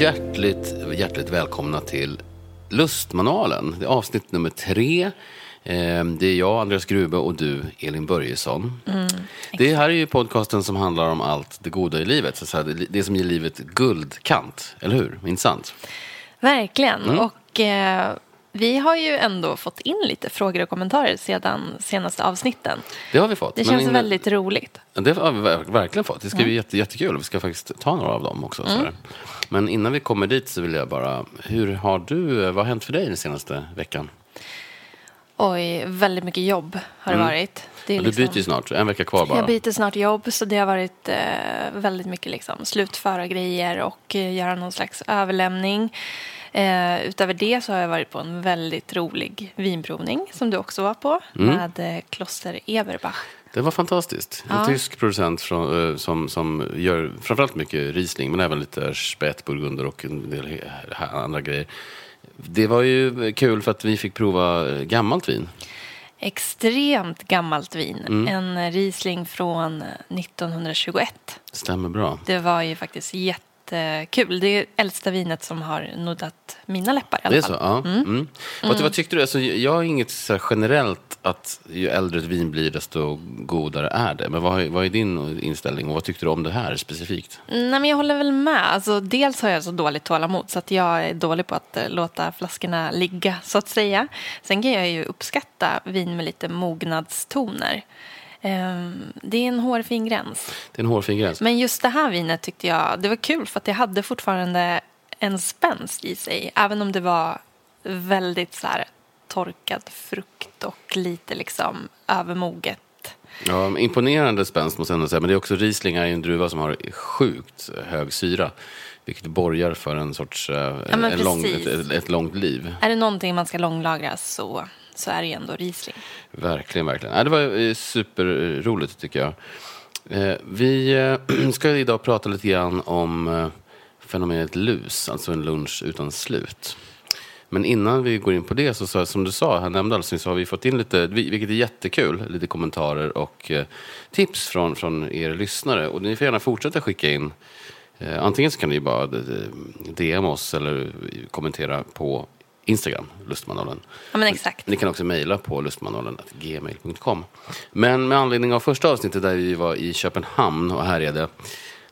Hjärtligt, hjärtligt välkomna till Lustmanualen. Det är avsnitt nummer tre. Eh, Det är jag, Andreas Grube och du, Elin Börjesson. det här är ju podcasten som handlar om allt det goda i livet. Så det- som ger livet guldkant, eller hur? Intressant. Verkligen. Mm. Och eh, vi har ju ändå fått in lite frågor och kommentarer sedan senaste avsnitten. Det har vi fått. Det känns innan- väldigt roligt. Det har vi ver- verkligen fått. Det ska bli jätte, jättekul. Vi ska faktiskt ta några av dem också. sådär. Men innan vi kommer dit så vill jag bara, hur har du, vad har hänt för dig den senaste veckan? Oj, väldigt mycket jobb har det varit. Det Mm. Du byter ju snart, en vecka kvar bara. Jag byter snart jobb, så det har varit eh, väldigt mycket liksom, slutföra grejer och eh, göra någon slags överlämning. Eh, utöver det så har jag varit på en väldigt rolig vinprovning som du också var på Mm. med eh, Kloster Eberbach. Det var fantastiskt. En Ja. tysk producent från, eh, som, som gör framförallt mycket Riesling men även lite Spät, Burgunder och en del andra grejer. Det var ju kul för att vi fick prova gammalt vin. Extremt gammalt vin. Mm. En Riesling från 1921. Stämmer bra. Det var ju faktiskt jättekul. Det är äldsta vinet som har nuddat mina läppar i alla Det är fall. så? Ja. Mm. Vad, vad tyckte du? Alltså, jag har inget så generellt att ju äldre ett vin blir desto godare är det. Men vad, vad är din inställning och vad tyckte du om det här specifikt? Nej, men jag håller väl med. Alltså, dels har jag så dåligt tålamod så att jag är dålig på att eh, låta flaskorna ligga, så att säga. Sen kan jag ju uppskatta vin med lite mognadstoner. Ehm, det är en hårfin gräns. Det är en hårfin gräns. Men just det här vinet tyckte jag, det var kul för att det hade fortfarande en spänst i sig. Även om det var väldigt så här torkad frukt och lite liksom övermoget. Ja, imponerande spänst måste jag ändå säga. Men det är också Riesling är en druva som har sjukt hög syra. Vilket borgar för en sorts, eh, Ja, en lång, ett, ett långt liv. Är det någonting man ska långlagra så, så är det ju ändå Riesling. Verkligen, verkligen. Det var eh, superroligt tycker jag. Eh, vi eh, ska idag prata lite grann om fenomenet lus, alltså en lunch utan slut. Men innan vi går in på det, så, så som du sa, här nämnde alldeles så har vi fått in lite, vilket är jättekul, lite kommentarer och tips från, från er lyssnare. Och ni får gärna fortsätta skicka in. Antingen så kan ni bara DM oss eller kommentera på Instagram, Lustmanualen. Ja, men exakt. Ni kan också mejla på lustmanualen.gmail.com. Men med anledning av första avsnittet där vi var i Köpenhamn och härjade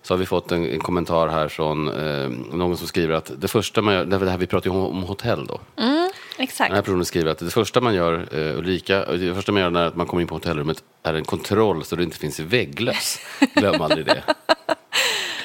så har vi fått en, en kommentar här från eh, någon som skriver att det första man gör, det här vi pratar ju om, om hotell då. Exakt. Den här personen skriver att det första man gör, eh, Ulrika, det första man gör när man kommer in på hotellrummet är en kontroll så det inte finns vägglöss. Glöm aldrig det.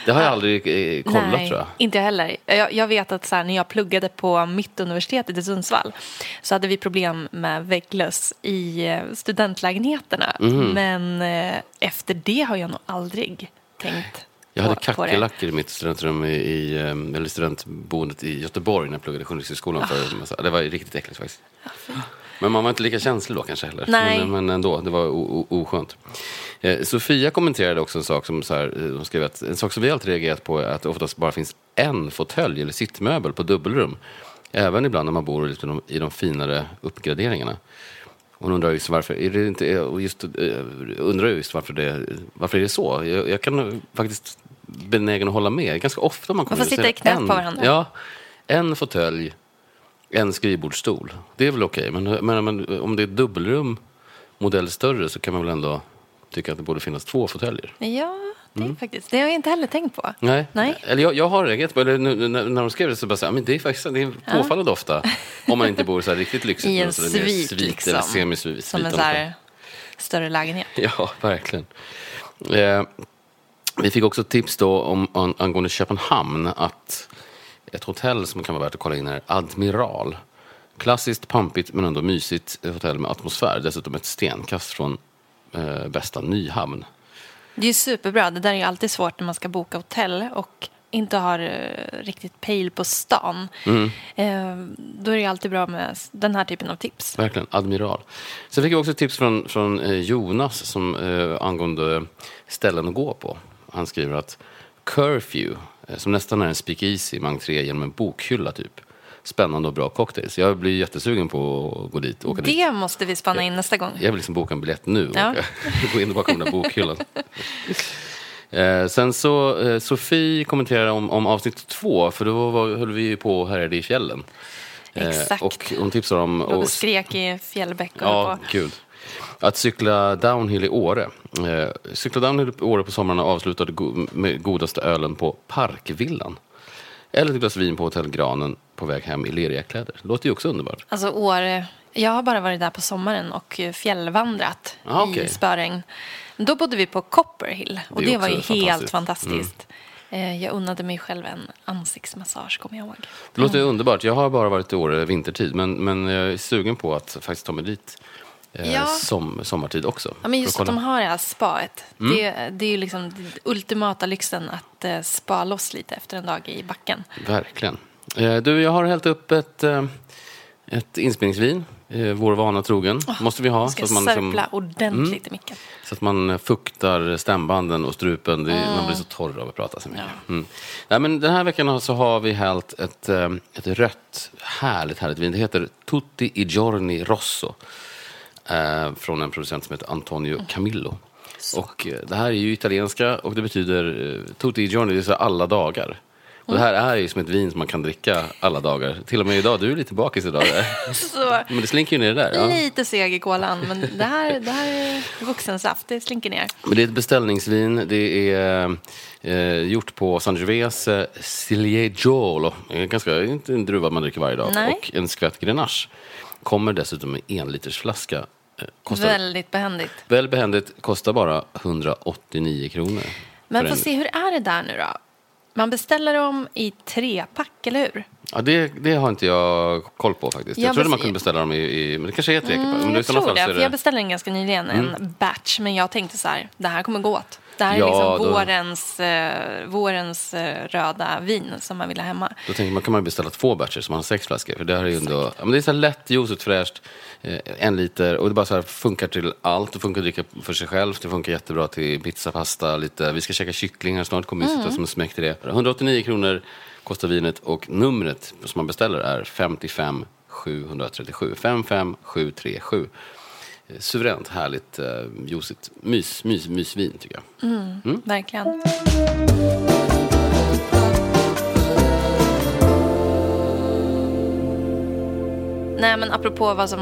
Det har jag aldrig eh, kollat Nej, tror jag. inte jag heller. Jag, jag vet att så här, när jag pluggade på Mittuniversitetet i Sundsvall så hade vi problem med vägglöss i eh, studentlägenheterna. Mhm. Men eh, efter det har jag nog aldrig tänkt Jag hade kackerlackor i mitt studentrum i, i eh, eller studentboendet i Göteborg när jag pluggade Journalisthögskolan. För, det var riktigt äckligt faktiskt. Men man var inte lika känslig då kanske heller. Nej. Men, men ändå, det var oskönt. Eh, Sofia kommenterade också en sak som så här, eh, hon skrev att en sak som vi alltid reagerat på är att det oftast bara finns en fåtölj eller sittmöbel på dubbelrum. Även ibland när man bor i de, i de finare uppgraderingarna. Hon undrar just varför, är det inte, och just, eh, undrar just varför det, varför är det så? Jag, jag kan faktiskt benägen att hålla med. Ganska ofta man kommer får in sitta i knät en- på varandra. Ja, en fåtölj, en skrivbordsstol. Det är väl okej, men, men, men om det är ett dubbelrum, modell större, så kan man väl ändå tycka att det borde finnas två fåtöljer. Ja, det är faktiskt. Det har jag inte heller tänkt på. Mm. Nej. Nej. Eller jag, jag har på, eller nu, när, när de skrev det så bara så här, men det är faktiskt det är påfallande ofta. Om man inte bor så här riktigt lyxigt. I en men så svit, svit liksom. eller semisvit. Som en så här större lägenhet. Ja, verkligen. Eh, vi fick också tips då om, an, angående Köpenhamn att ett hotell som kan vara värt att kolla in är Admiral. Klassiskt, pampigt men ändå mysigt hotell med atmosfär. Dessutom ett stenkast från eh, bästa Nyhamn. Det är superbra. Det där är alltid svårt när man ska boka hotell och inte har eh, riktigt pejl på stan. Mm. Eh, då är det alltid bra med den här typen av tips. Verkligen, Admiral. Sen fick jag också tips från, från eh, Jonas som, eh, angående ställen att gå på. Han skriver att Curfew, som nästan är en speakeasy med entré genom en bokhylla typ. Spännande och bra cocktails. Jag blir jättesugen på att gå dit. Åka dit. Det måste vi spana in nästa gång. Jag vill liksom boka en biljett nu och Ja. åka, gå in bakom den där bokhyllan. Eh, sen så, eh, Sofie kommenterar om, om avsnitt två, för då var, höll vi ju på och härjade i fjällen. Eh, Exakt. och hon tipsar om... Och och- skrek i fjällbäck och Ja, på. gud. Att cykla downhill i Åre. Eh, cykla downhill i Åre på sommaren och avslutade go- med godaste ölen på Parkvillan. Eller ett glas vin på Hotell Granen på väg hem i leriga kläder. Låter ju också underbart. Alltså Åre, jag har bara varit där på sommaren och fjällvandrat Ah, okej. i spöregn. Då bodde vi på Copperhill och Det det, var ju helt fantastiskt. Mm. Eh, Jag unnade mig själv en ansiktsmassage, kommer jag ihåg. Det låter underbart. Jag har bara varit i Åre vintertid, men, men jag är sugen på att faktiskt ta mig dit eh, Ja. som, sommartid också. Ja, men just att de har det här spaet. Mm. Det, det är ju liksom den ultimata lyxen att eh, spa loss lite efter en dag i backen. Verkligen. Eh, du, jag har hällt upp ett, eh, ett inspelningsvin. Eh, vår vana trogen. Måste vi ha. Ska så att man liksom- sörpla ordentligt i micken. Så att man fuktar stämbanden och strupen. Det, Man blir så torr av att prata så mycket. Ja. Mm. Nej, men den här veckan så har vi hällt ett, eh, ett rött, härligt, härligt vin. Det heter Tutti i Giorni Rosso. Eh, från en producent som heter Antonio Camillo. Och eh, det här är ju italienska och det betyder eh, Tutti i Giorni, det är så alla dagar. Och det här är ju som ett vin som man kan dricka alla dagar. Till och med idag, du är lite bakis idag. Så Men det slinker ju ner där. Ja. lite seg i kolan, men det här, det här är vuxensaft. Det slinker ner. Men det är ett beställningsvin. Det är eh, gjort på Sangiovese Ciliegiolo. Eh, Ganska, inte en druva man dricker varje dag. Nej. Och en skvätt Grenache. Kommer dessutom med en liters flaska. Kostar Väldigt behändigt. väl behändigt, kostar bara 189 kronor. Men få se, hur är det där nu då? Man beställer dem i trepack, eller hur? Ja, det, det har inte jag koll på faktiskt. Jag, Jag trodde man kunde beställa dem i, i men det kanske är tre mm, Men jag tror det, för jag beställde en ganska nyligen, en batch. Men jag tänkte så här, det här kommer gå åt. Det här är Ja, liksom då- vårens, eh, vårens eh, röda vin som man vill ha hemma. Då tänker man kan man beställa två batcher så man har sex flaskor. För det här är ju ändå, ja, men det är så lätt, juicigt, fräscht. Eh, en liter och det bara så här funkar till allt. Det funkar att dricka för sig själv. Det funkar jättebra till pizza, pasta, lite. Vi ska käka kyckling här snart. Kommer vi sitta som en smäck till det. 189 kronor kostar vinet och numret som man beställer är 55 737. 55 737. Suveränt, härligt, eh, juicigt. Mys, mys, mysvin tycker jag. Mm. Verkligen. Nej, men apropå vad som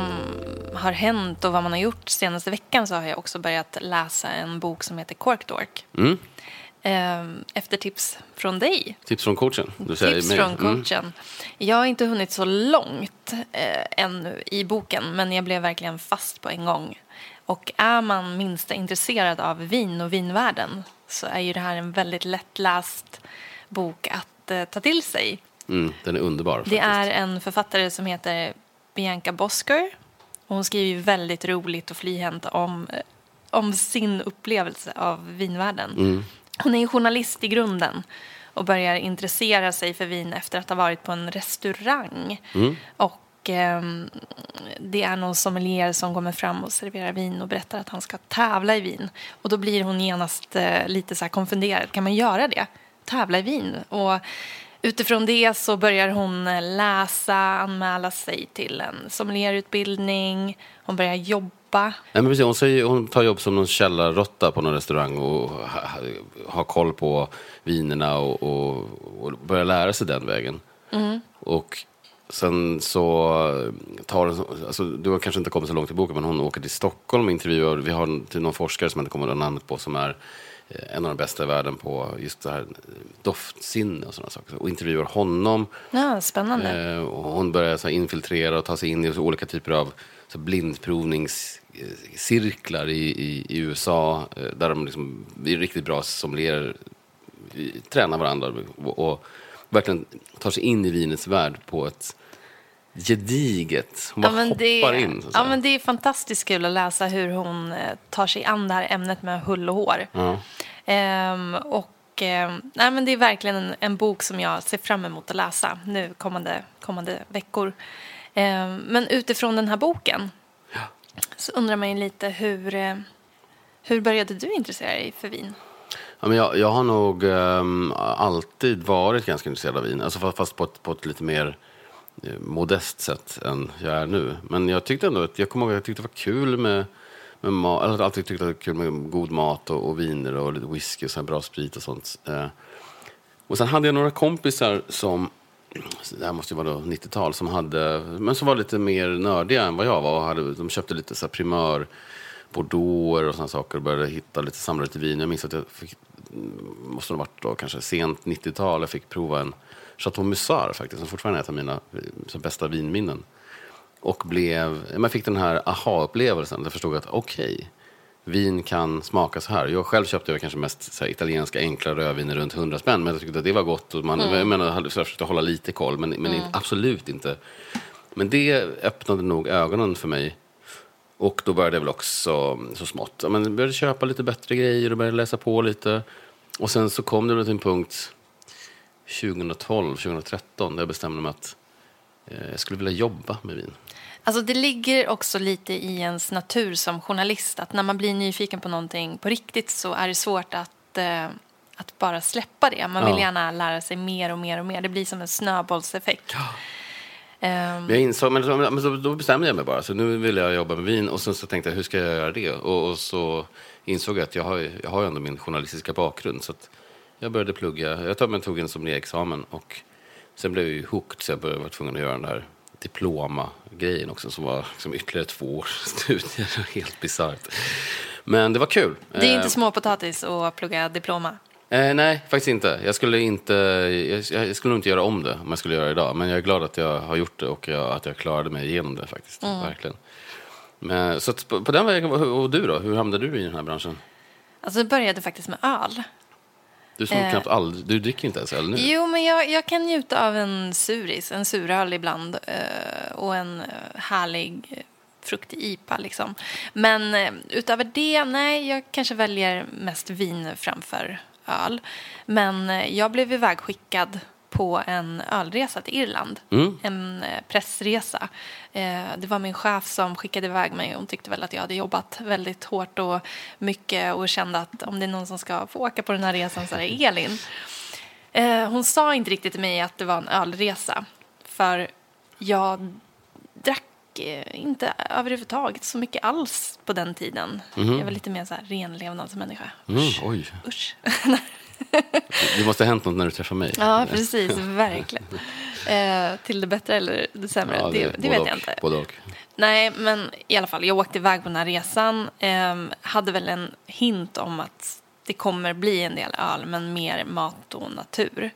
har hänt och vad man har gjort senaste veckan så har jag också börjat läsa en bok som heter Cork Dork. Mm. Eh, Efter tips från dig. Tips från coachen? Tips mig. från Mm. coachen. Jag har inte hunnit så långt eh, ännu i boken, men jag blev verkligen fast på en gång. Och är man minsta intresserad av vin och vinvärlden så är ju det här en väldigt lättläst bok att eh, ta till sig. Mm, den är underbar. Det faktiskt. är en författare som heter Bianca Bosker. Och hon skriver väldigt roligt och flyhänt om, eh, om sin upplevelse av vinvärlden. Mm. Hon är journalist i grunden och börjar intressera sig för vin efter att ha varit på en restaurang. Mm. Och ehm, det är någon sommelier som kommer fram och serverar vin och berättar att han ska tävla i vin. Och då blir hon genast eh, lite så konfunderad. Kan man göra det? Tävla i vin? Och utifrån det så börjar hon eh, läsa, anmäla sig till en sommelierutbildning. Hon börjar jobba. Nej, men precis, hon, säger, hon tar jobb som någon källarråtta på någon restaurang och ha, ha, har koll på vinerna och, och, och börjar lära sig den vägen. Och sen så tar hon, alltså, du har kanske inte kommit så långt i boken, men hon åker till Stockholm och intervjuar, vi har till någon forskare som jag inte kommer ihåg namnet på, som är en av de bästa i världen på just det här eh, doftsinne och sådana saker. Och intervjuar honom. Ja, spännande. Eh, och hon börjar så här, infiltrera och ta sig in i olika typer av så blindprovningscirklar i, i, i USA eh, där de liksom, är riktigt bra sommelierer tränar varandra och, och verkligen tar sig in i vinets värld på ett gediget... Hon bara hoppar det, in. Så ja, men det är fantastiskt kul att läsa hur hon eh, tar sig an det här ämnet med hull och hår. Ja. Ehm, och ehm, nej, men det är verkligen en, en bok som jag ser fram emot att läsa nu kommande, kommande veckor. Ehm, men utifrån den här boken så undrar man ju lite hur, eh, hur började du intressera dig för vin? Ja, men jag, jag har nog ehm, alltid varit ganska intresserad av vin. Alltså fa- fast på ett, på ett lite mer Eh, modest sätt än jag är nu. Men jag tyckte ändå att jag kommer ihåg att jag tyckte det var kul med, med mat. jag alltid tyckt att det var kul med god mat och, och viner och lite whisky och så här bra sprit och sånt. Eh, och sen hade jag några kompisar som, det här måste ju vara då 90-tal, som hade, men som var lite mer nördiga än vad jag var. Och hade, de köpte lite så här primör bordeauxer och sådana saker och började hitta lite, samla lite vin. Jag minns att jag fick, måste ha varit då kanske sent 90-tal, jag fick prova en Chateau Musard faktiskt, som fortfarande är ett av mina bästa vinminnen. Och blev, man fick den här aha-upplevelsen. Jag förstod att okej, vin kan smaka så här. Jag själv köpte jag kanske mest här, italienska enkla rödviner runt 100 spänn. Men jag tyckte att det var gott. Och man, Jag menar, jag hade försökt hålla lite koll, men, men inte, absolut inte. Men det öppnade nog ögonen för mig. Och då började jag väl också så smått. Men började köpa lite bättre grejer och började läsa på lite. Och sen så kom det väl till en punkt 2012, 2013 där jag bestämde mig att eh, jag skulle vilja jobba med vin. Alltså det ligger också lite i ens natur som journalist att när man blir nyfiken på någonting på riktigt så är det svårt att, eh, att bara släppa det. Man vill Ja. gärna lära sig mer och mer och mer. Det blir som en snöbollseffekt. Ehm, Men jag insåg, men, så- men så, då bestämde jag mig bara. Så nu vill jag jobba med vin och sen så tänkte jag hur ska jag göra det? Och, och så insåg jag att jag har, jag har ändå min journalistiska bakgrund. Så att jag började plugga. Jag tog, men tog en sommelierexamen och sen blev jag ju hooked så jag började, var tvungen att göra den där diploma-grejen också som var liksom ytterligare två års studier. Helt bisarrt. Men det var kul. det är Eh, inte småpotatis att plugga diploma. Eh, nej, faktiskt inte. Jag skulle, inte jag, jag skulle nog inte göra om det om jag skulle göra det idag. Men jag är glad att jag har gjort det och jag, att jag klarade mig igenom det faktiskt. Verkligen. Men, så på, på den vägen, och du då? Hur hamnade du i den här branschen? Alltså det började faktiskt med öl. Du som Eh. knappt aldrig, du dricker inte ens öl nu. Jo, men jag, jag kan njuta av en suris, en suröl ibland eh, och en eh, härlig eh, fruktig IPA. Liksom. Men eh, utöver det, nej, jag kanske väljer mest vin framför öl. Men eh, jag blev ivägskickad på en ölresa till Irland. Mm. En eh, pressresa. Eh, det var min chef som skickade iväg mig. Hon tyckte väl att jag hade jobbat väldigt hårt och mycket och kände att om det är någon som ska få åka på den här resan så är det Elin. Eh, hon sa inte riktigt till mig att det var en ölresa. För jag drack inte överhuvudtaget så mycket alls på den tiden. Jag var lite mer så här renlevnadsmänniska. Mm, Usch. oj, Usch. det måste ha hänt något när du träffade mig. Ja, precis. Verkligen. Eh, till det bättre eller det sämre, Ja, det, det, både vet och, jag inte. Både och. Nej, men i alla fall, jag åkte iväg på den här resan. ehm, hade väl en hint om att det kommer bli en del öl, men mer mat och natur.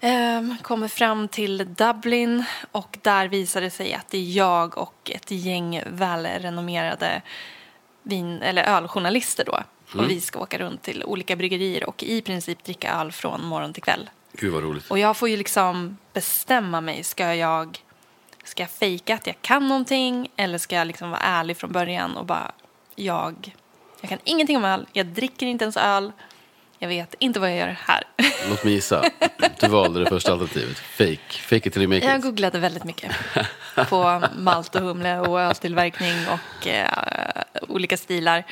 Ehm, kommer fram till Dublin och där visade det sig att det är jag och ett gäng välrenommerade vin, eller öljournalister då. Och vi ska åka runt till olika bryggerier och i princip dricka öl från morgon till kväll. Gud vad roligt. Och jag får ju liksom bestämma mig. Ska jag, ska jag fejka att jag kan någonting eller ska jag liksom vara ärlig från början och bara jag, jag kan ingenting om öl, jag dricker inte ens öl, jag vet inte vad jag gör här. Låt mig gissa. Du valde det första alternativet. Fake. Fake it till you make Jag it. googlade väldigt mycket på malt och humle och öltillverkning och eh, olika stilar.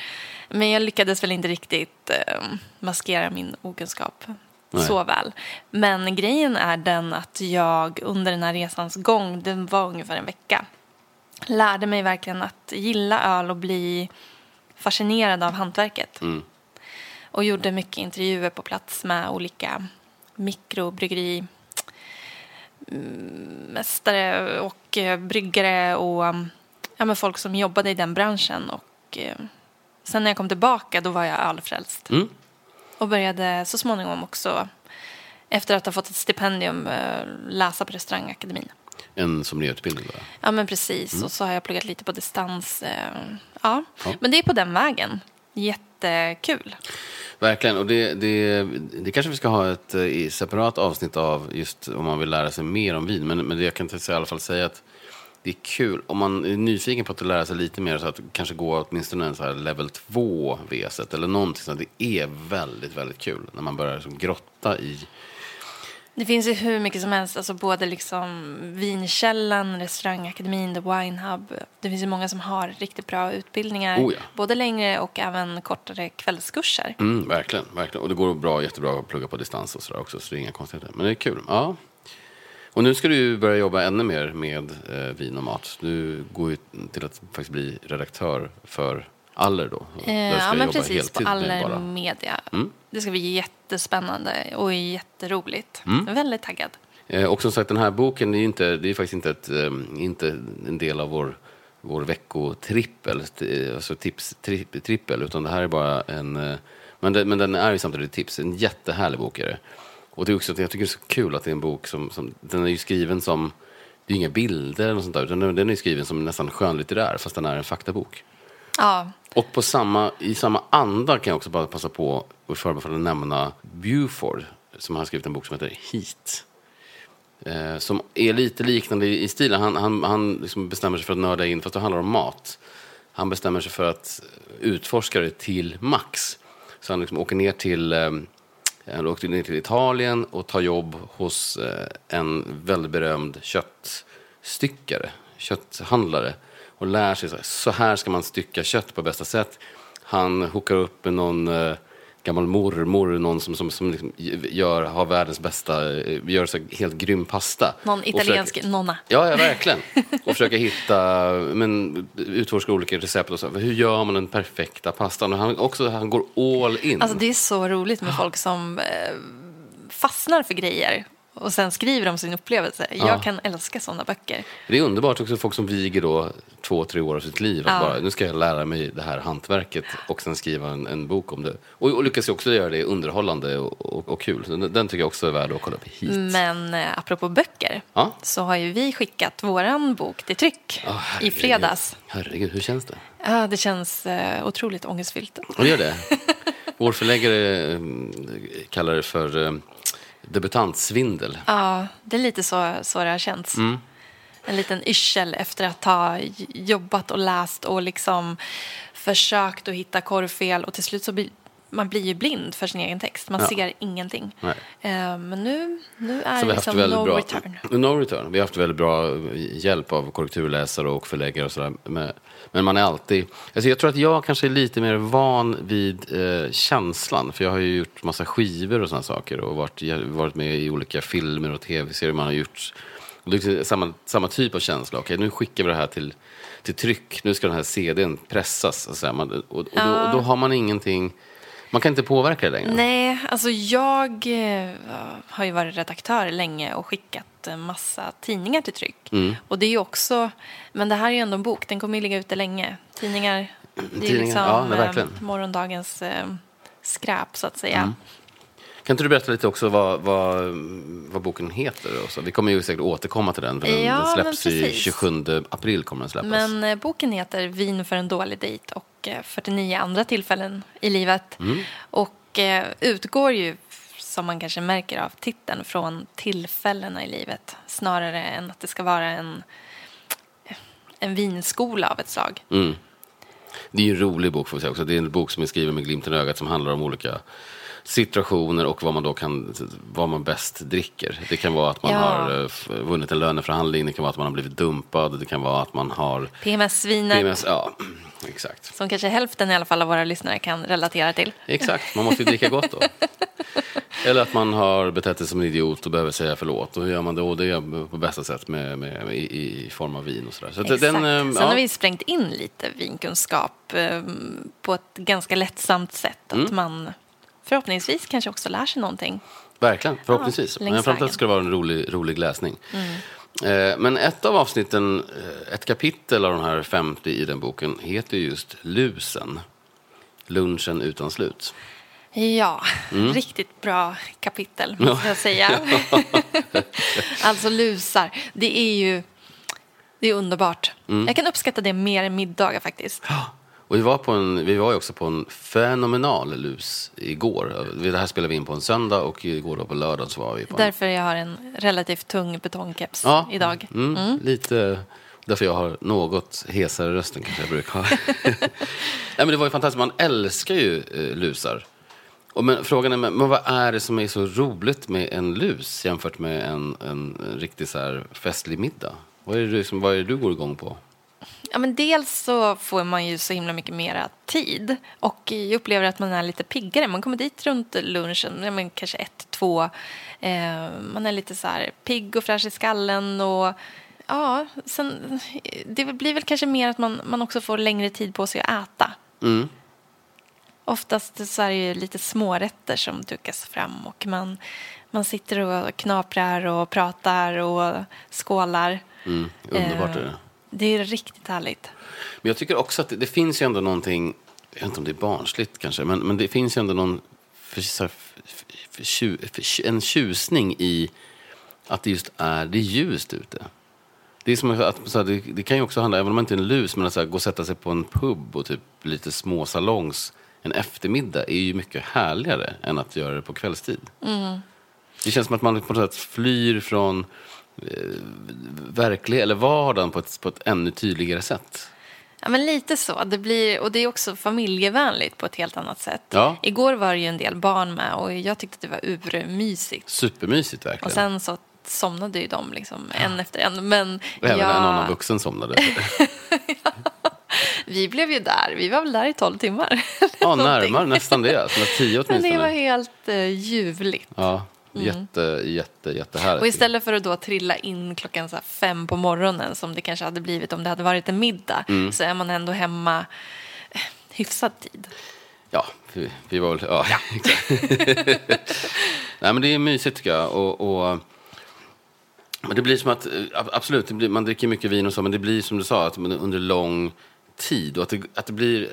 Men jag lyckades väl inte riktigt eh, maskera min okunskap Nej. så väl. Men grejen är den att jag under den här resans gång, den var ungefär en vecka, lärde mig verkligen att gilla öl och bli fascinerad av hantverket. Mm. Och gjorde mycket intervjuer på plats med olika mikrobryggeri mästare och bryggare och ja, men folk som jobbade i den branschen. Och, eh, sen när jag kom tillbaka då var jag ölfrälst. Mm. Och började så småningom också, efter att ha fått ett stipendium, eh, läsa på restaurangakademin. En sommelierutbildning bara. Ja men precis, och så har jag pluggat lite på distans. eh, Ja. Ja. men det är på den vägen. Jättekul. Verkligen, och det, det, det kanske vi ska ha ett eh, separat avsnitt av just om man vill lära sig mer om vin. Men, men det jag kan i alla fall säga att det är kul om man är nyfiken på att lära sig lite mer så att kanske gå åtminstone en så här level 2 VSet eller någonting sånt. Det är väldigt, väldigt kul när man börjar liksom grotta i Det finns ju hur mycket som helst, alltså både liksom Vinkällan, Restaurangakademin, The Wine Hub. Det finns ju många som har riktigt bra utbildningar. Oh ja. Både längre och även kortare kvällskurser. Mm, verkligen, verkligen. Och det går bra, jättebra att plugga på distans och sådär också, så det är inga konstigheter. Men det är kul. Ja. Och nu ska du börja jobba ännu mer med eh, vin och mat. Du går ju till att faktiskt bli redaktör för Aller då? Eh, ja, men precis. På Aller bara- Media. Mm. Det ska bli jättespännande och jätteroligt. Mm. Väldigt taggad. Eh, och som sagt, den här boken är ju inte, det är faktiskt inte, ett, eh, inte en del av vår, vår veckotrippel, t- alltså tips, tri, utan det här är bara en... eh, Men, det, men den är ju samtidigt tips. En jättehärlig bok är det. Och det är också, jag tycker det är så kul att det är en bok som, som den är ju skriven som, det är ju inga bilder eller något sånt där, utan den den är skriven som nästan skönlitterär, fast den är en faktabok. Ja, Och på samma, i samma anda kan jag också bara passa på och i förbifall nämna Buford som har skrivit en bok som heter Heat. Eh, som är lite liknande i, i stilen. Han, han, han liksom bestämmer sig för att nörda in, fast det handlar om mat. Han bestämmer sig för att utforska det till max. Så han liksom åker ner till, eh, han åkte ner till Italien och tar jobb hos eh, en väldigt berömd köttstyckare, kötthandlare och lär sig så här, så här ska man stycka kött på bästa sätt. Han hookar upp med någon eh, gammal mormor, någon som, som, som liksom gör, har världens bästa, eh, gör så helt grym pasta. någon italiensk försöker- nonna. Ja, ja, verkligen. Och försöka hitta, men utforska olika recept och så. Hur gör man den perfekta pastan? Och han, också, han går all in. Alltså det är så roligt med folk som eh, fastnar för grejer och sen skriver om sin upplevelse. Ja. Jag kan älska sådana böcker. Det är underbart också folk som viger då två, tre år av sitt liv. Ja. bara, nu ska jag lära mig det här hantverket och sen skriva en, en bok om det. Och, och lyckas ju också göra det underhållande och, och, och kul. Den, den tycker jag också är värd att kolla upp hit. Men eh, apropå böcker Ja. så har ju vi skickat våran bok till tryck Ah, i fredags. Herregud, hur känns det? Ja, det känns eh, otroligt ångestfyllt. Och det gör det. Vår förläggare mm, kallar det för eh, debutantsvindel. Ja, det är lite så, så det har känts. Mm. En liten yrsel efter att ha jobbat och läst och liksom försökt att hitta korrfel och till slut så blir man blir ju blind för sin egen text. Man Ja. ser ingenting. Nej. Eh, men nu, nu är det liksom väldigt no bra, return. No return. Vi har haft väldigt bra hjälp av korrekturläsare och förläggare och sådär. Men, man är alltid... Alltså jag tror att jag kanske är lite mer van vid eh, känslan. För jag har ju gjort massa skivor och sådana saker. Och varit, varit med i olika filmer och tv-serier man har gjort. Liksom samma, samma typ av känsla. Okej, nu skickar vi det här till, till tryck. Nu ska den här CDn pressas. Så att säga. Man, och, och, då, och då har man ingenting... Man kan inte påverka det längre. Nej, alltså jag eh, har ju varit redaktör länge och skickat en massa tidningar till tryck. Mm. Och det är ju också, men det här är ju ändå en bok, den kommer ju ligga ute länge. Tidningar, det är Tidningar, liksom ja, eh, morgondagens eh, skräp så att säga. Mm. Kan inte du berätta lite också vad, vad, vad boken heter? Och så? Vi kommer ju säkert återkomma till den. För den, Ja, den släpps precis. 27 april. kommer den släppas. Men eh, boken heter Vin för en dålig dejt och eh, 49 andra tillfällen i livet. Mm. Och eh, utgår ju, som man kanske märker av titeln, från tillfällena i livet. Snarare än att det ska vara en, en vinskola av ett slag. Mm. Det är ju en rolig bok får vi säga också. Det är en bok som är skriven med glimten i ögat som handlar om olika situationer och vad man då kan, vad man bäst dricker. Det kan vara att man Ja. har eh, vunnit en löneförhandling, det kan vara att man har blivit dumpad, det kan vara att man har PMS-viner, PMS. Ja, exakt. som kanske hälften i alla fall av våra lyssnare kan relatera till. Exakt, man måste ju dricka gott då. Eller att man har betett sig som en idiot och behöver säga förlåt. Och hur gör man? Och det på bästa sätt med, med, med, i, i form av vin och sådär. Så Exakt. den, eh, Sen ja, har vi sprängt in lite vinkunskap eh, på ett ganska lättsamt sätt. Att Mm. man förhoppningsvis kanske också lär sig någonting. Verkligen, förhoppningsvis. Ja, Men framförallt ska det vara en rolig, rolig läsning. Eh, Men ett av avsnitten, eh, ett kapitel av de här 50 i den boken, heter just Lusen. Lunchen utan slut. Ja, riktigt bra kapitel måste jag säga. alltså lusar, det är ju det är underbart. Mm. Jag kan uppskatta det mer än middagar faktiskt. Och vi var, på en, vi var ju också på en fenomenal lus igår. Det här spelade vi in på en söndag och igår då på lördag så var vi på en Därför jag har en relativt tung betongkeps Ja, idag. Mm, Lite därför jag har något hesare rösten kanske jag brukar ha. Nej, men det var ju fantastiskt, man älskar ju eh, lusar. Och men, frågan är, men vad är det som är så roligt med en lus jämfört med en, en, en riktig så här festlig middag? Vad är, det du, som, vad är det du går igång på? Ja, men dels så får man ju så himla mycket mera tid och jag upplever att man är lite piggare. Man kommer dit runt lunchen, ja, men kanske ett, två. Eh, man är lite så här pigg och fräsch i skallen och ja, sen, det blir väl kanske mer att man, man också får längre tid på sig att äta. Mm. Oftast så är det ju lite smårätter som dukas fram och man, man sitter och knaprar och pratar och skålar. Mm. Underbart är det. Det är riktigt härligt. Men jag tycker också att det, det finns ju ändå någonting, jag vet inte om det är barnsligt kanske, men, men det finns ju ändå någon för, för, för, en tjusning i att det just är, det är ljust ute. Det, är som att, här, det, det kan ju också handla, även om man inte är en lus, men att här, gå och sätta sig på en pub och typ lite små salongs en eftermiddag är ju mycket härligare än att göra det på kvällstid. Det känns som att man på något sätt flyr från verklig, eller vardagen på ett, på ett ännu tydligare sätt. Ja, men lite så. Det blir, och det är också familjevänligt på ett helt annat sätt. Ja. Igår var det ju en del barn med och jag tyckte att det var urmysigt. Supermysigt verkligen. Och sen så somnade ju de liksom en efter en. Men Och även jag, en annan vuxen somnade. vi blev ju där. Vi var väl där i tolv timmar. ja, närmare nästan det. Alltså, tio Men det var åtminstone. helt uh, ljuvligt. Ja, jätte, jätte, jättehärligt. Och istället för att då trilla in klockan så fem på morgonen som det kanske hade blivit om det hade varit en middag Mm. så är man ändå hemma eh, hyfsad tid. Ja, vi, vi var väl... Ja, exakt. Nej, men det är mysigt tycker jag. Och, och, men det blir som att, eh, ab- absolut, blir, man dricker mycket vin och så, men det blir som du sa, att man, under lång tid. Och att det, att det blir,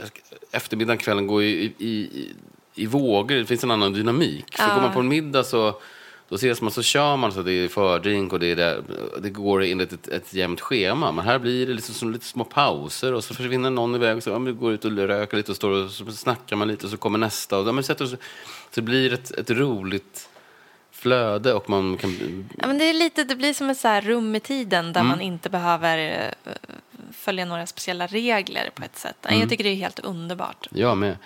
eftermiddagen, kvällen går ju i, i, i, i vågor, det finns en annan dynamik. För går man på en middag så, då ses man, så kör man så det är fördrink och det, är det, det går enligt ett, ett jämnt schema. Men här blir det liksom som lite små pauser och så försvinner någon iväg och så ja, men går ut och röker lite och står och så snackar man lite och så kommer nästa. Och, ja, men så, så det blir ett, ett roligt flöde och man kan... Ja, men det, är lite, det blir som ett så här rum i tiden Mm. där man inte behöver eh, följa några speciella regler på ett sätt. Mm. Jag tycker det är helt underbart. Jag med.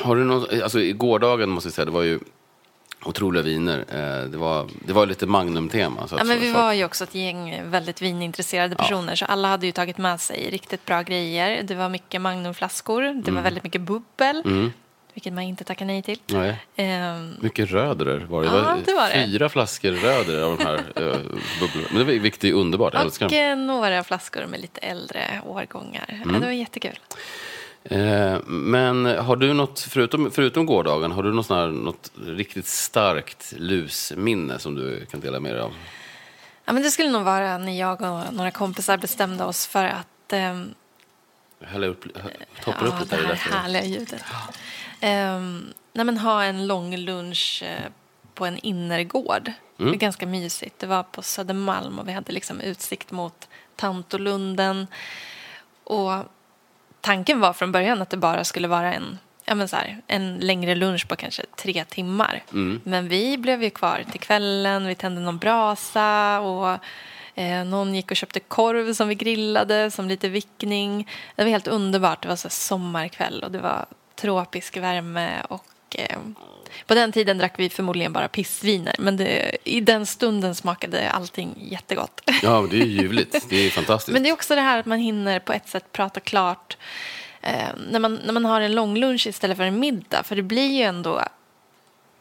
Har du någon, alltså i gårdagen måste jag säga, det var ju otroliga viner. Eh, Det var, det var lite Magnum-tema. Så Ja, men vi var ju också ett gäng väldigt vinintresserade personer så alla hade ju tagit med sig riktigt bra grejer. Det var mycket Magnumflaskor, det Mm. var väldigt mycket bubbel, vilket man inte tackar nej till. Nej. Ehm, Mycket rödrer var det. Ja, det var det. Fyra flaskor röder av de här uh, bubblorna. Men det var, är underbart. Och eh, några flaskor med lite äldre årgångar. Mm. Ja, det var jättekul. Eh, men har du något, förutom, förutom gårdagen, har du något, här, något riktigt starkt lusminne som du kan dela med dig av? Ja, men det skulle nog vara när jag och några kompisar bestämde oss för att ehm, Hälla upp, toppar upp Ja, lite det här i här härliga ljudet. Um, nej, men ha en lång lunch eh, på en innergård. Mm. Det är ganska mysigt. Det var på Södermalm och vi hade liksom utsikt mot Tantolunden. Och tanken var från början att det bara skulle vara en, ja, men så här, en längre lunch på kanske tre timmar. Mm. Men vi blev ju kvar till kvällen, vi tände någon brasa och eh, någon gick och köpte korv som vi grillade som lite vickning. Det var helt underbart. Det var så sommarkväll och det var tropisk värme och eh, på den tiden drack vi förmodligen bara pissviner men det, i den stunden smakade allting jättegott. Ja, det är ju ljuvligt. Det är fantastiskt. Men det är också det här att man hinner på ett sätt prata klart eh, när, man, när man har en lång lunch istället för en middag. För det blir ju ändå...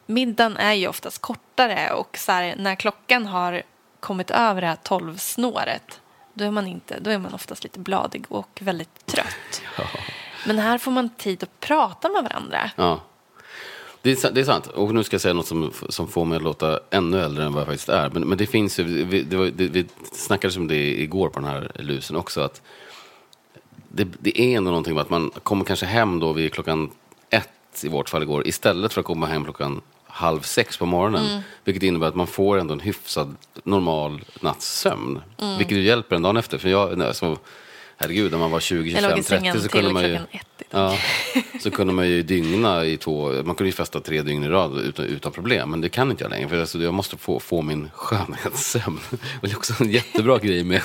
Middagen är ju oftast kortare och så här, när klockan har kommit över det här tolvsnåret då är man, inte, då är man oftast lite bladig och väldigt trött. Men här får man tid att prata med varandra. Ja. Det är, det är sant. Och nu ska jag säga något som, som får mig att låta ännu äldre än vad jag faktiskt är. Men, men det finns ju, vi, det var, det, vi snackade om det igår på den här lusen också. Att det, det är ändå någonting med att man kommer kanske hem då vid klockan ett i vårt fall igår. Istället för att komma hem klockan halv sex på morgonen. Vilket innebär att man får ändå en hyfsad normal natts sömn. Vilket ju hjälper en dag efter. För jag, nej, så, herregud, när man var 20, Jag låg 25, i sängen 30 så kunde man ju... klockan ett. Ja, så kunde man ju dygna i två, man kunde ju festa tre dygn i rad utan, utan problem. Men det kan inte jag längre, för alltså, jag måste få, få min skönhetssömn. Det är också en jättebra grej med,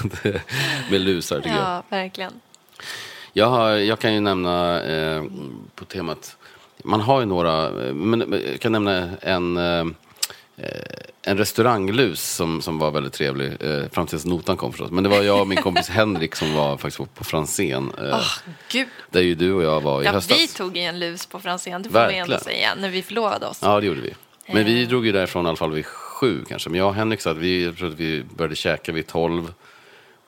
med lusar tycker jag. Ja, verkligen. Jag, har, jag kan ju nämna eh, på temat, man har ju några, eh, men men jag kan nämna en, eh, en restauranglus som, som var väldigt trevlig, eh, fram tills notan kom förstås. Men det var jag och min kompis Henrik som var faktiskt på, på Franzén. Eh, gud. Där ju du och jag var i Ja, höstas. vi tog en lus på Franzén, det får vi ändå säga, när vi förlovade oss. Ja, det gjorde vi. Men vi Eh. drog ju därifrån i alla fall vid sju kanske. Men jag och Henrik sa att vi, jag tror att vi började käka vid tolv.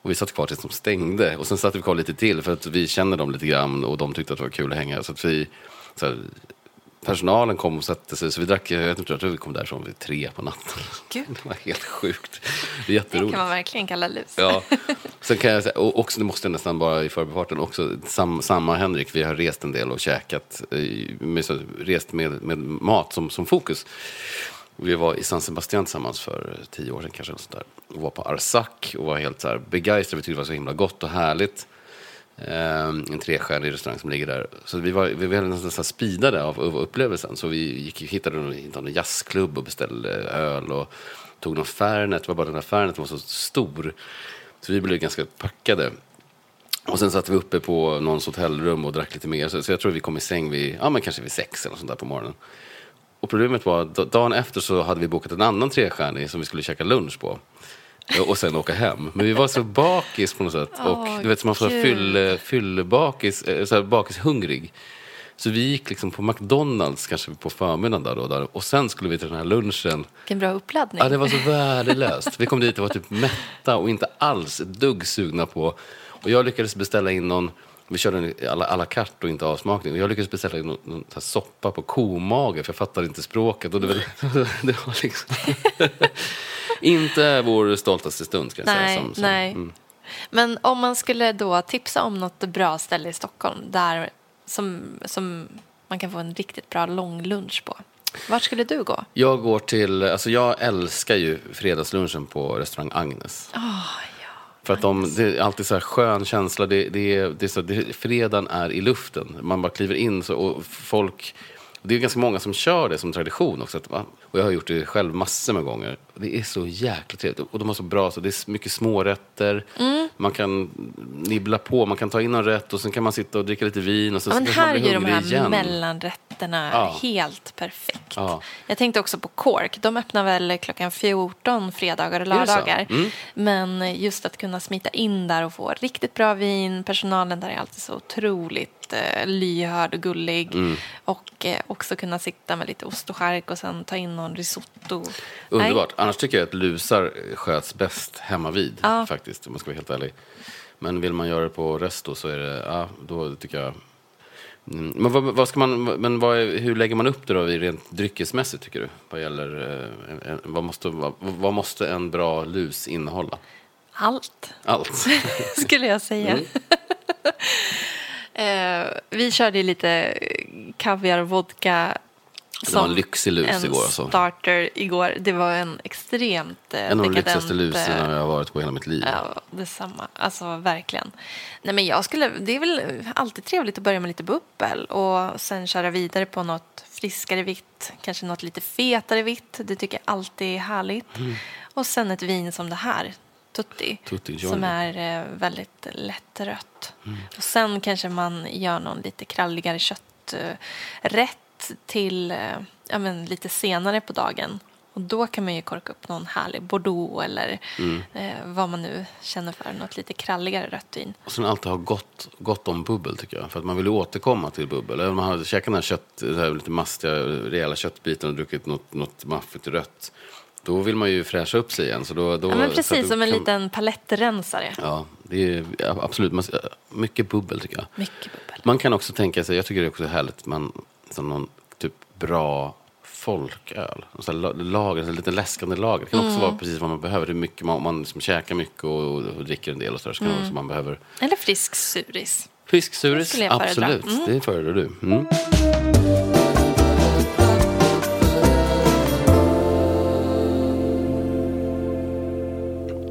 Och vi satt kvar tills de stängde. Och sen satt vi kvar lite till för att vi känner dem lite grann och de tyckte att det var kul att hänga. Så att vi, så här, personalen kom och satte sig, så vi drack, jag, inte, jag tror vi kom därifrån vid tre på natten. Gud. Det var helt sjukt. Det är Det jätteroligt. kan man verkligen kalla lus. Ja. Sen kan jag säga, och också, det måste jag nästan bara i förbifarten också, sam, samma Henrik, vi har rest en del och käkat, eh, med, rest med, med mat som, som fokus. Vi var i San Sebastian tillsammans för tio år sedan kanske, och sånt där. och var på Arsak och var helt så här begeistrade, vi tyckte det var så himla gott och härligt. Ehm, en trestjärnig restaurang som ligger där. Så vi var, vi var nästan speedade av, av upplevelsen. Så vi gick, hittade någon, hittade någon jazzklubb och beställde öl och tog någon Fernet. Det var bara den här Fernet var så stor. Så vi blev ganska packade. Och sen satt vi uppe på någons hotellrum och drack lite mer. Så, så jag tror vi kom i säng vid, ja men kanske vid sex eller sånt där på morgonen. Och problemet var att dagen efter så hade vi bokat en annan trestjärnig som vi skulle käka lunch på. Och sen åka hem. Men vi var så bakis på något sätt. Och du vet, så man får gud. fylle, fyllebakis, eh, så här bakishungrig. Så vi gick liksom på McDonalds kanske på förmiddagen där och, där, och sen skulle vi till den här lunchen. Vilken bra uppladdning. Ja, det var så värdelöst. Vi kom dit och var typ mätta och inte alls dugg sugna på. Och jag lyckades beställa in någon, vi körde en alla, alla carte och inte avsmakning. Och jag lyckades beställa in någon, någon soppa på komage för jag fattade inte språket. Och det, var, det var liksom inte vår stoltaste stund ska jag Nej, säga. Som, som, nej. Mm. Men om man skulle då tipsa om något bra ställe i Stockholm där som, som man kan få en riktigt bra lång lunch på. Vart skulle du gå? Jag går till, alltså jag älskar ju fredagslunchen på restaurang Agnes. ja. För att de, det är alltid så här skön känsla. Det, det, är, det är så, det, fredagen är i luften. Man bara kliver in så, och folk... Det är ganska många som kör det som tradition också. Att? Och jag har gjort det själv massor med gånger. Det är så jäkla trevligt. Och de har så bra, så det är mycket smårätter. Mm. Man kan nibbla på, man kan ta in en rätt och sen kan man sitta och dricka lite vin. Och sen Ja, men här är ju de här igen. mellanrätterna Ja. helt perfekt. Ja. Jag tänkte också på Cork. De öppnar väl klockan 14 fredagar och lördagar. Mm. Men just att kunna smita in där och få riktigt bra vin. Personalen där är alltid så otroligt lyhörd och gullig. Mm. Och eh, också kunna sitta med lite ost och skärk och sen ta in någon risotto. Underbart. Annars tycker jag att lusar sköts bäst hemma vid Ja. faktiskt, om man ska vara helt ärlig. Men vill man göra det på resto så är det, ja, då tycker jag... Mm. Men, vad, vad ska man, men vad hur lägger man upp det då rent dryckesmässigt tycker du? Vad gäller, eh, vad, måste, vad, vad måste en bra lus innehålla? Allt, Allt. skulle jag säga. Mm. eh, vi körde lite kaviar och vodka. Det var en lyxig lus en igår alltså. starter igår. Det var en extremt eh, En av de lyxigaste luserna eh, jag har varit på hela mitt liv. Ja, detsamma. Alltså verkligen. Nej, men jag skulle, det är väl alltid trevligt att börja med lite bubbel och sen köra vidare på något friskare vitt, kanske något lite fetare vitt. Det tycker jag alltid är härligt. Mm. Och sen ett vin som det här, Tutti, Tutti som är eh, väldigt lättrött. Mm. Och sen kanske man gör någon lite kralligare kötträtt till eh, ja, men lite senare på dagen. Och då kan man ju korka upp någon härlig bordeaux eller Mm. eh, vad man nu känner för, något lite kralligare rött vin. Och sen alltid ha gott, gott om bubbel tycker jag. För att man vill ju återkomma till bubbel. Även om man har käkat den här kött, det här lite mastiga, rejäla köttbiten och druckit något, något maffigt rött. Då vill man ju fräscha upp sig igen. Så då, då, Ja, men precis, som en kan- liten palettrensare. Ja, det är absolut. Man, mycket bubbel tycker jag. Mycket bubbel. Man kan också tänka sig, jag tycker det är också härligt, man, som någon typ bra folköl. Så här la- lager, så lite läskande lager. Det kan Mm. också vara precis vad man behöver. Det mycket, man, om man liksom käkar mycket och, och dricker en del och så, där, så kan Mm. man behöver Eller frisk suris. Jag föredra. absolut. Mm. Det föredrar du. Mm.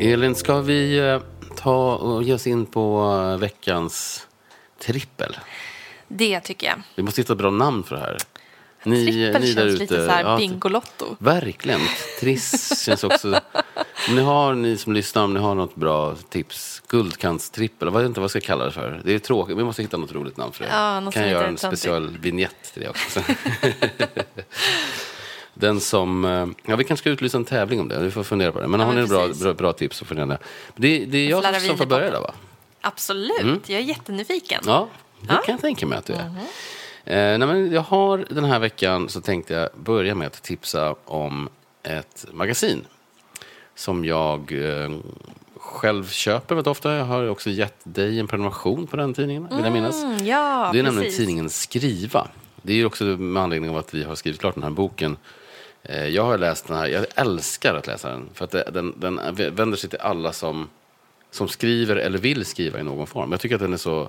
Elin, ska vi eh, ta och ge oss in på eh, veckans trippel? Det tycker jag. Vi måste hitta ett bra namn för det här. Ni, Trippel ni känns lite så här ja, Bingolotto. Verkligen. Triss känns också... Om ni har, ni som lyssnar, om ni har något bra tips. Guldkantstrippel, jag vet inte vad jag ska kalla det för. Det är tråkigt, vi måste hitta något roligt namn för det. Ja, kan jag göra en töntigt. specialvinjett till det också. Den som... eh, Ja, vi kanske ska utlysa en tävling om det. Vi får fundera på det. Men Ja, har men ni bra, bra, bra tips så får ni. Det, det är jag Flarra som får börja där, va? Absolut, jag är jättenyfiken. Ja, det Ja. kan jag tänka mig att du är. Eh, nej, men jag har den här veckan så tänkte jag börja med att tipsa om ett magasin som jag eh, själv köper väldigt ofta. Jag har också gett dig en prenumeration på den tidningen, vill jag minnas. Mm, ja, det är nämligen precis. tidningen Skriva. Det är också med anledning av att vi har skrivit klart den här boken. Eh, jag har läst den här, jag älskar att läsa den. För att den, den vänder sig till alla som, som skriver eller vill skriva i någon form. Jag tycker att den är så...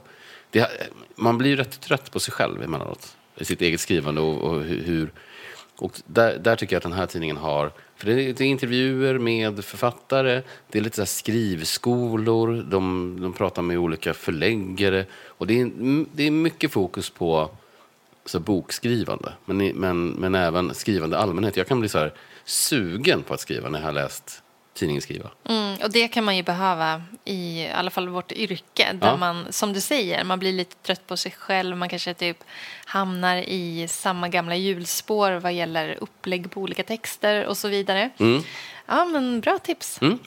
Det, man blir ju rätt trött på sig själv emellanåt. I sitt eget skrivande och, och hur- hur... Och där, där tycker jag att den här tidningen har... För det är, det är intervjuer med författare, det är lite så här skrivskolor, de, de pratar med olika förläggare. Och det är, det är mycket fokus på så bokskrivande, men, i- men, men även skrivande i allmänhet. Jag kan bli så här sugen på att skriva när jag har läst tidningen Skriva. Mm, och det kan man ju behöva i alla fall vårt yrke. Där Ja. man, som du säger, man blir lite trött på sig själv. Man kanske typ hamnar i samma gamla hjulspår vad gäller upplägg på olika texter och så vidare. Ja, men bra tips. Mm.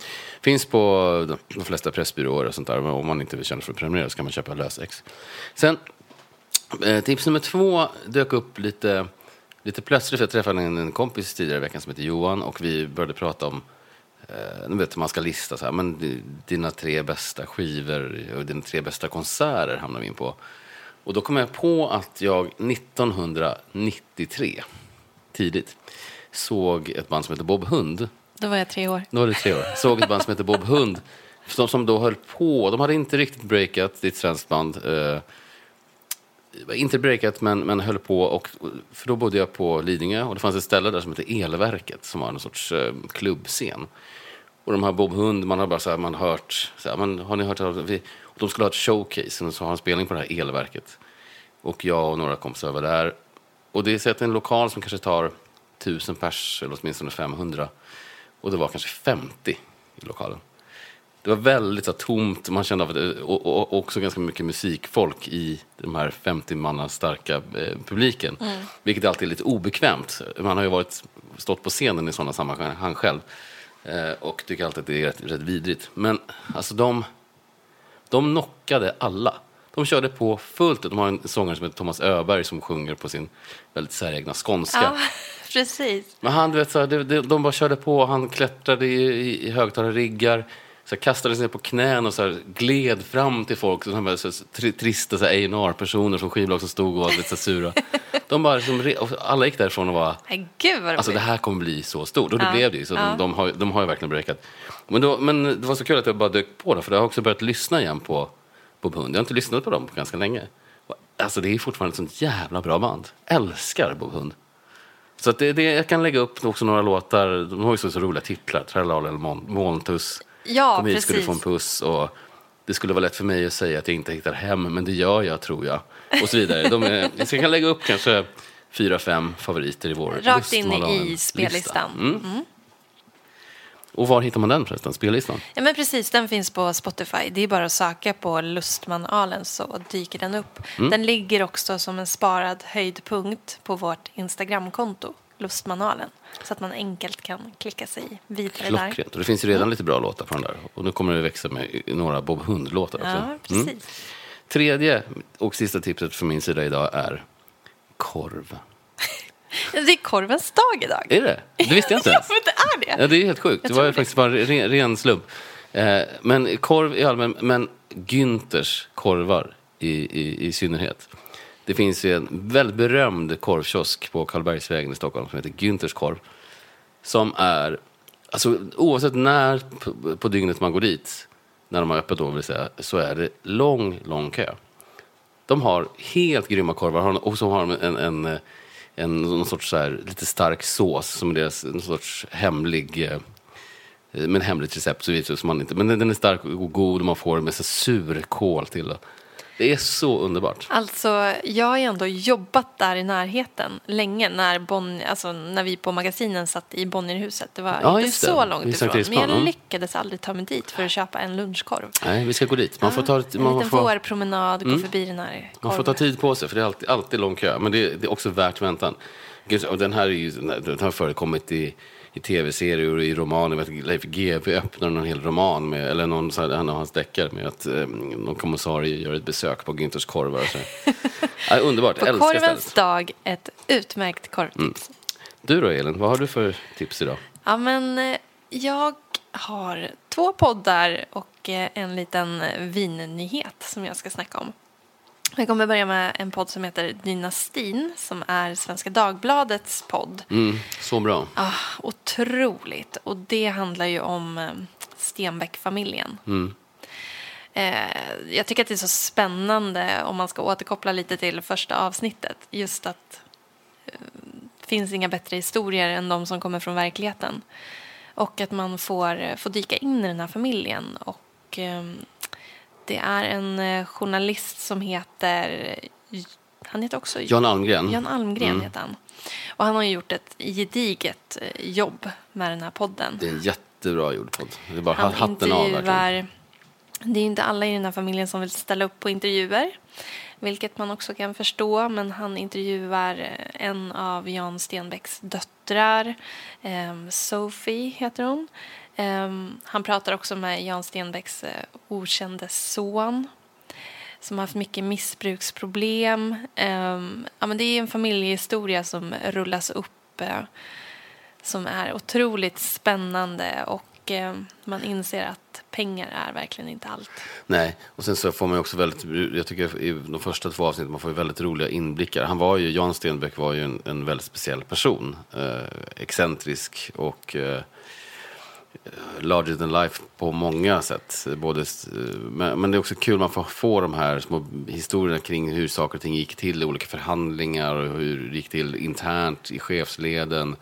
Finns på de, flesta pressbyråer och sånt där. Om man inte känner för att prenumerera så kan man köpa lösex. Sen, eh, tips nummer två dök upp lite, lite plötsligt. För jag träffade en, en kompis tidigare i veckan som heter Johan och vi började prata om Eh, nu vet man ska lista så här, men di- dina tre bästa skivor och dina tre bästa konserter hamnar vi in på. Och då kom jag på att jag 1993, tidigt, såg ett band som heter Bob Hund. Då var jag tre år. Då var det tre år. Såg ett band som heter Bob Hund. Som, som då höll på. De hade inte riktigt breakat, det är ett svenskt band. Eh, inte breakat, men, men höll på. Och, för då bodde jag på Lidingö och det fanns ett ställe där som hette Elverket som var en sorts eh, klubbscen. Och de här Bob Hund, man har bara så här, man hört, så här, man, har ni hört att vi, och De skulle ha ett showcase, och så har en spelning på det här Elverket. Och jag och några kompisar var där. Och det är så att det är en lokal som kanske tar tusen pers, eller åtminstone 500. Och det var kanske 50 i lokalen. Det var väldigt så här, tomt, man kände av att, det- och, och, och också ganska mycket musikfolk i de här 50 manna starka eh, publiken. Vilket alltid är lite obekvämt. Man har ju varit, stått på scenen i sådana sammanhang själv. Eh, och tycker alltid att det är rätt, rätt vidrigt. Men alltså de, de knockade alla. De körde på fullt. De har en sångare som heter Thomas Öberg som sjunger på sin väldigt säregna skånska. Ja, precis. Men han, du vet, så här, de, de, de bara körde på. Han klättrade i, i, i högtalarriggar. Så kastade sig på knän och så här, gled fram till folk. Så här, så här, tri, trista A&R-personer som skivbolag som stod och var lite så sura. De bara, och alla gick därifrån och var... Nej, gud vad Alltså det här kommer bli så stort. Och det Ja. blev det ju. Så Ja. de, de, har, de har ju verkligen breakat. Men, då, men det var så kul att jag bara dök på det. För jag har också börjat lyssna igen på Bob Hund. Jag har inte lyssnat på dem på ganska länge. Alltså det är fortfarande ett sånt jävla bra band. Älskar Bob Hund. Så att det, det, jag kan lägga upp också några låtar. De har ju så, så roliga titlar. Tralala eller Molntuss. Ja, Kom hit precis. få en puss. Och det skulle vara lätt för mig att säga att jag inte hittar hem. Men det gör jag tror jag. Och så vidare. De är, jag kan lägga upp kanske fyra, fem favoriter i vår Rakt in i spellistan. Mm. Och var hittar man den förresten? Spellistan? Ja, men precis, den finns på Spotify. Det är bara att söka på Lustman Alen så dyker den upp. Mm. Den ligger också som en sparad höjdpunkt på vårt Instagramkonto, Lustmanalen. Så att man enkelt kan klicka sig vidare där. Klockrent. Och det finns ju redan lite bra låtar på den där. Och nu kommer det växa med några Bob Hund-låtar också. Ja, Mm. precis. Tredje och sista tipset från min sida idag är korv. Det är korvens dag idag. Är det? Det visste jag inte Ja, ens. det är det. Ja, det är helt sjukt. Det var det. faktiskt bara ren, ren slump. Eh, men korv i allmän, men Günthers korvar i, i, i synnerhet. Det finns ju en väldigt berömd korvkiosk på Karlbergsvägen i Stockholm som heter Günthers korv. Som är, alltså oavsett när på, på dygnet man går dit, när de har öppet då vill säga, så är det lång, lång kö. De har helt grymma korvar och så har de en, en, en, en någon sorts så här, lite stark sås som är deras någon sorts hemlig eh, men hemligt recept så vidare, som man inte, men den den är stark och god och man får med sig surkål till det. Är så underbart. Alltså, jag har ju ändå jobbat där i närheten länge när, Bonn, alltså, när vi på magasinen satt i Bonnierhuset. Det var Ja, inte det. så långt ifrån. Men jag mm. lyckades aldrig ta mig dit för att köpa en lunchkorv. Nej, vi ska gå dit. Man får ta, en man liten får, vårpromenad, gå Mm. förbi den här man får korven. ta tid på sig för det är alltid, alltid lång kö. Men det, det är också värt väntan. Och den här är ju, den har förekommit i, i tv-serier och i romaner. Vet, Leif GW öppnar någon hel roman med, eller någon så här, en av hans deckare med att eh, någon kommissarie gör ett besök på Günthers korvar. Och så. ja, underbart, På älskar korvens stället. dag, ett utmärkt korvtips. Du då Elin, vad har du för tips idag? Ja, men eh, jag har två poddar och eh, en liten vinnyhet som jag ska snacka om. Jag kommer börja med en podd som heter Dynastin som är Svenska Dagbladets podd. Mm, så bra. Ah, otroligt. Och det handlar ju om eh, Stenbeck-familjen. Mm. Eh, jag tycker att det är så spännande om man ska återkoppla lite till första avsnittet. Just att eh, det finns inga bättre historier än de som kommer från verkligheten. Och att man får, eh, får dyka in i den här familjen. Och eh, det är en eh, journalist som heter... Han heter också Jan Almgren. Jan Almgren Mm. heter han. Och han har gjort ett gediget eh, jobb med den här podden. Det är en jättebra gjord podd. Det är bara Han hatten av verkligen. Det är inte alla i den här familjen som vill ställa upp på intervjuer. Vilket man också kan förstå. Men han intervjuar eh, en av Jan Stenbecks döttrar. ehm, Sophie heter hon. Um, han pratar också med Jan Stenbecks uh, okände son. Som har haft mycket missbruksproblem. Um, ja, men det är en familjehistoria som rullas upp. uh, som är otroligt spännande och uh, man inser att pengar är verkligen inte allt. Nej, och sen så får man också väldigt, jag tycker i de första två avsnitten man får väldigt roliga inblickar. Han var ju, Jan Stenbeck var ju en, en väldigt speciell person. Eh, excentrisk och eh, larger than life på många sätt. Både, eh, men, men det är också kul, man får få de här små historierna kring hur saker och ting gick till i olika förhandlingar och hur det gick till internt i chefsleden.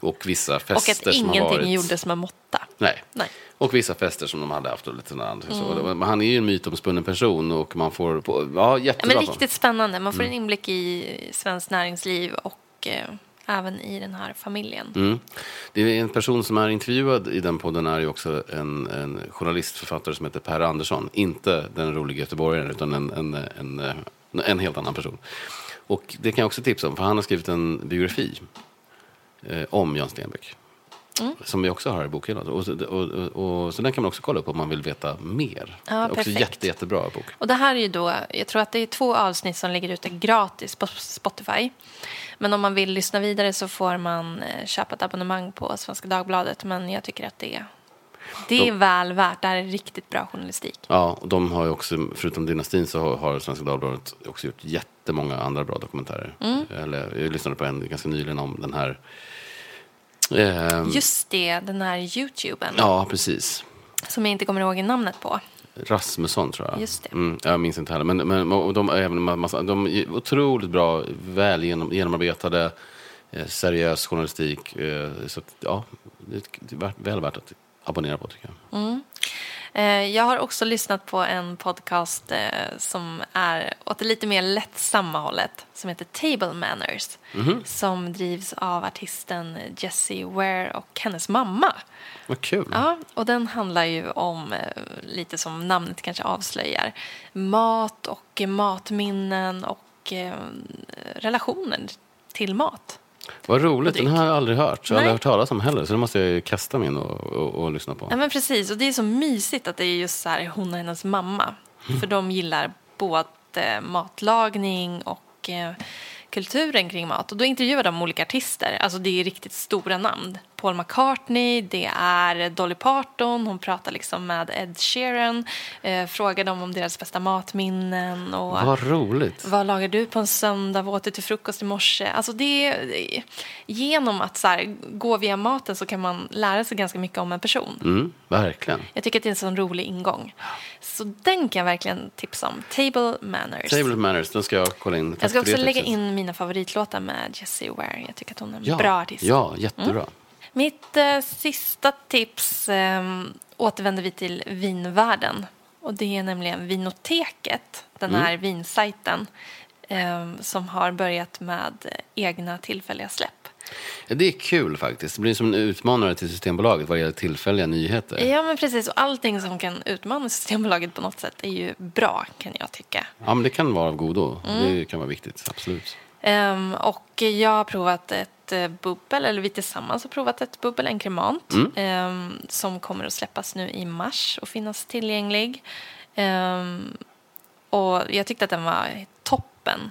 Och vissa Och fester att som har ingenting varit... gjordes med måtta. Nej. Nej. Och vissa fester som de hade haft och lite sådär. Mm. Så, men han är ju en mytomspunnen person och man får... Ja, Ja, jättebra. men på. riktigt spännande. Man får Mm. en inblick i svenskt näringsliv och eh, även i den här familjen. Mm. Det är en person som är intervjuad i den podden är ju också en, en journalistförfattare som heter Per Andersson. Inte den roliga göteborgaren utan en, en, en, en, helt annan person. Och det kan jag också tipsa om för han har skrivit en biografi eh, om Jan Stenbeck. Mm. Som vi också har i bokhyllan. Och, och, och, och, så den kan man också kolla upp om man vill veta mer. Ja, Det är också jätte, jättebra bok. Och det här är ju då, jag tror att det är två avsnitt som ligger ute gratis på Spotify. Men om man vill lyssna vidare så får man eh, köpa ett abonnemang på Svenska Dagbladet. Men jag tycker att det, det är De- väl värt. Det här är riktigt bra journalistik. Ja, och de har ju också, förutom Dynastin så har, har Svenska Dagbladet också gjort jättemånga andra bra dokumentärer. Mm. Eller, jag lyssnade på en ganska nyligen om den här... ehm, Just det, den här Youtuben. Ja, precis. Som jag inte kommer ihåg namnet på. Rasmusson tror jag. Just det. Mm, jag minns inte heller. Men, men och de, är även en massa, de är otroligt bra, väl genom, genomarbetade, eh, seriös journalistik. Eh, så att, ja, det är väl värt att abonnera på tycker jag. Eh, Jag har också lyssnat på en podcast eh, som är åt det lite mer lättsamma hållet som heter Table Manners som drivs av artisten Jessie Ware och hennes mamma. Vad kul. Ja, och den handlar ju om, eh, lite som namnet kanske avslöjar, mat och eh, matminnen och eh, relationer till mat. Vad roligt, den har jag aldrig hört. Jag har aldrig hört talas om heller. Så det måste jag kasta mig in och, och, och lyssna på. Ja, men precis. Och det är så mysigt att det är just så här, hon och hennes mamma. För de gillar både matlagning och eh, kulturen kring mat. Och då intervjuar de olika artister. Alltså det är riktigt stora namn. Paul McCartney, det är Dolly Parton, hon pratar liksom med Ed Sheeran. Eh, frågar dem om deras bästa matminnen. Och Vad roligt. vad lagar du på en söndag? Vad åt du till frukost i morse? Alltså det, genom att så här, gå via maten så kan man lära sig ganska mycket om en person. Mm, verkligen. Jag tycker att det är en sån rolig ingång. Så den kan jag verkligen tipsa om. Table Manners. Table Manners, den ska jag kolla in. Tack jag ska också lägga tipset. in mina favoritlåtar med Jessie Ware. Jag tycker att hon är en ja. bra artist. Mm. Ja, jättebra. Mitt eh, sista tips eh, återvänder vi till vinvärlden. Och det är nämligen Vinoteket, den Mm. här vinsajten eh, som har börjat med egna tillfälliga släpp. Ja, det är kul faktiskt. Det blir som en utmanare till Systembolaget vad gäller tillfälliga nyheter. Ja, men precis. Och allting som kan utmana Systembolaget på något sätt är ju bra, kan jag tycka. Ja, men det kan vara av godo. Mm. Det kan vara viktigt, absolut. Ehm, och jag har provat ett eh, bubbel, eller vi tillsammans har provat ett bubbel, en kremant, ehm, som kommer att släppas nu i mars och finnas tillgänglig. Ehm, och jag tyckte att den var toppen.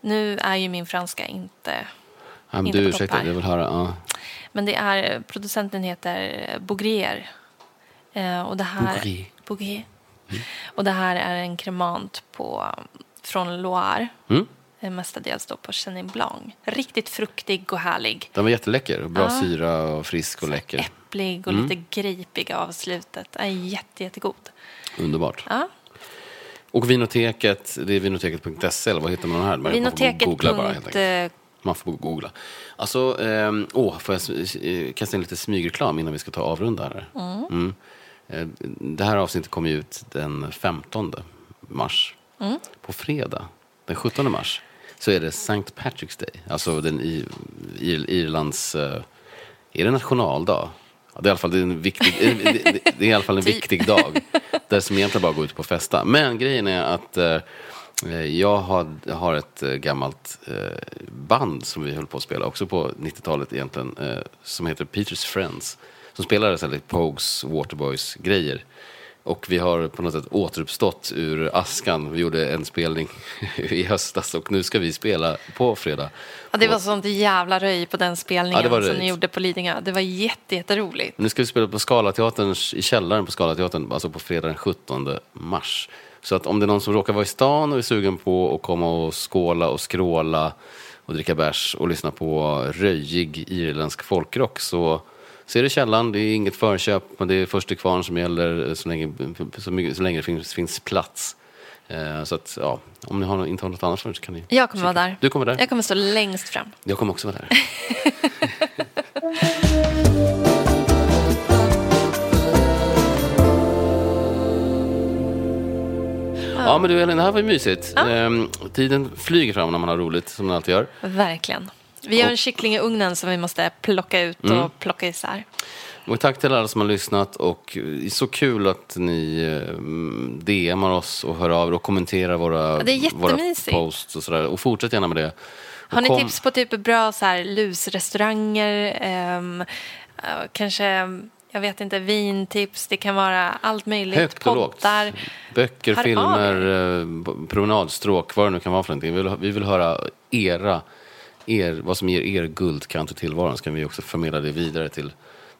Nu är ju min franska inte... Ja, Inte du, ursäkta, jag vill höra. Ja. Men det är, producenten heter Bougrier Eh, och det här, Bourget. Bourget. Och det här är en kremant på, från Loire. Mm. Eh, Mestadels då på Chenin Blanc. Riktigt fruktig och härlig. Den var jätteläcker. Bra Ja. syra och frisk och läcker. Äpplig och Mm. lite gripig av slutet. Är jätte, jättegod. Underbart. Ja. Och Vinoteket, det är vinoteket.se eller vad hittar man här? Man får googla bara helt enkelt. eh, Man får googla. Alltså, ehm, åh, får jag eh, kasta in lite smygreklam innan vi ska ta avrunda här? Mm. Eh, Det här avsnittet kommer ut den 15 mars. Mm. På fredag, den 17 mars, så är det St. Patrick's Day. Alltså den i, Ir, Irlands... eh, Är det nationaldag? Ja, det är i alla fall en viktig, det, det, det är i alla fall en Typ. viktig dag. Där som egentligen bara går ut på att festa. Men grejen är att eh, jag har, har ett eh, gammalt band som vi höll på att spela också på 90-talet egentligen. Som heter Peters Friends. Som spelade så här, lite Pogues, Waterboys grejer. Och vi har på något sätt återuppstått ur askan. Vi gjorde en spelning i höstas och nu ska vi spela på fredag. Ja, det var sånt jävla röj på den spelningen Ja, som röjt. ni gjorde på Lidingö. Det var jätte, jätteroligt. Nu ska vi spela på Scalateatern, i källaren på Scalateatern, alltså på fredag den 17 mars. Så att om det är någon som råkar vara i stan och är sugen på att komma och skåla och skråla och dricka bärs och lyssna på röjig irländsk folkrock så ser det källaren. Det är inget förköp, men det är först till kvarn som gäller så länge, så mycket, så länge det finns, finns plats. Eh, Så att, ja, om ni har, inte har något annat för er så kan ni... Jag kommer vara där. Du kommer där? Jag kommer stå längst fram. Jag kommer också vara där. Ja men du Elin, det här var ju mysigt. Ehm, tiden flyger fram när man har roligt, som den alltid gör. Verkligen. Vi har en kyckling i ugnen som vi måste plocka ut och Mm. plocka isär. Och tack till alla som har lyssnat och det är så kul att ni eh, DMar oss och hör av er och kommenterar våra, är våra posts och sådär. Och fortsätt gärna med det. Har ni kom- tips på typ bra så här, lusrestauranger? eh, kanske, jag vet inte, vintips? Det kan vara allt möjligt. Högt och lågt. Böcker, Hör filmer, eh, promenadstråk, vad det nu kan vara för någonting. Vi vill, vi vill höra era, er, vad som ger er guldkant i tillvaron. Så kan vi också förmedla det vidare till,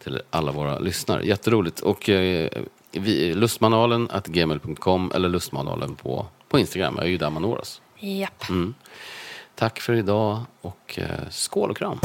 till alla våra lyssnare. Jätteroligt. Och eh, vi, lustmanualen at gmail.com eller lustmanualen på, på Instagram. är ju där man når oss. Japp. Tack för idag och eh, skål och kram.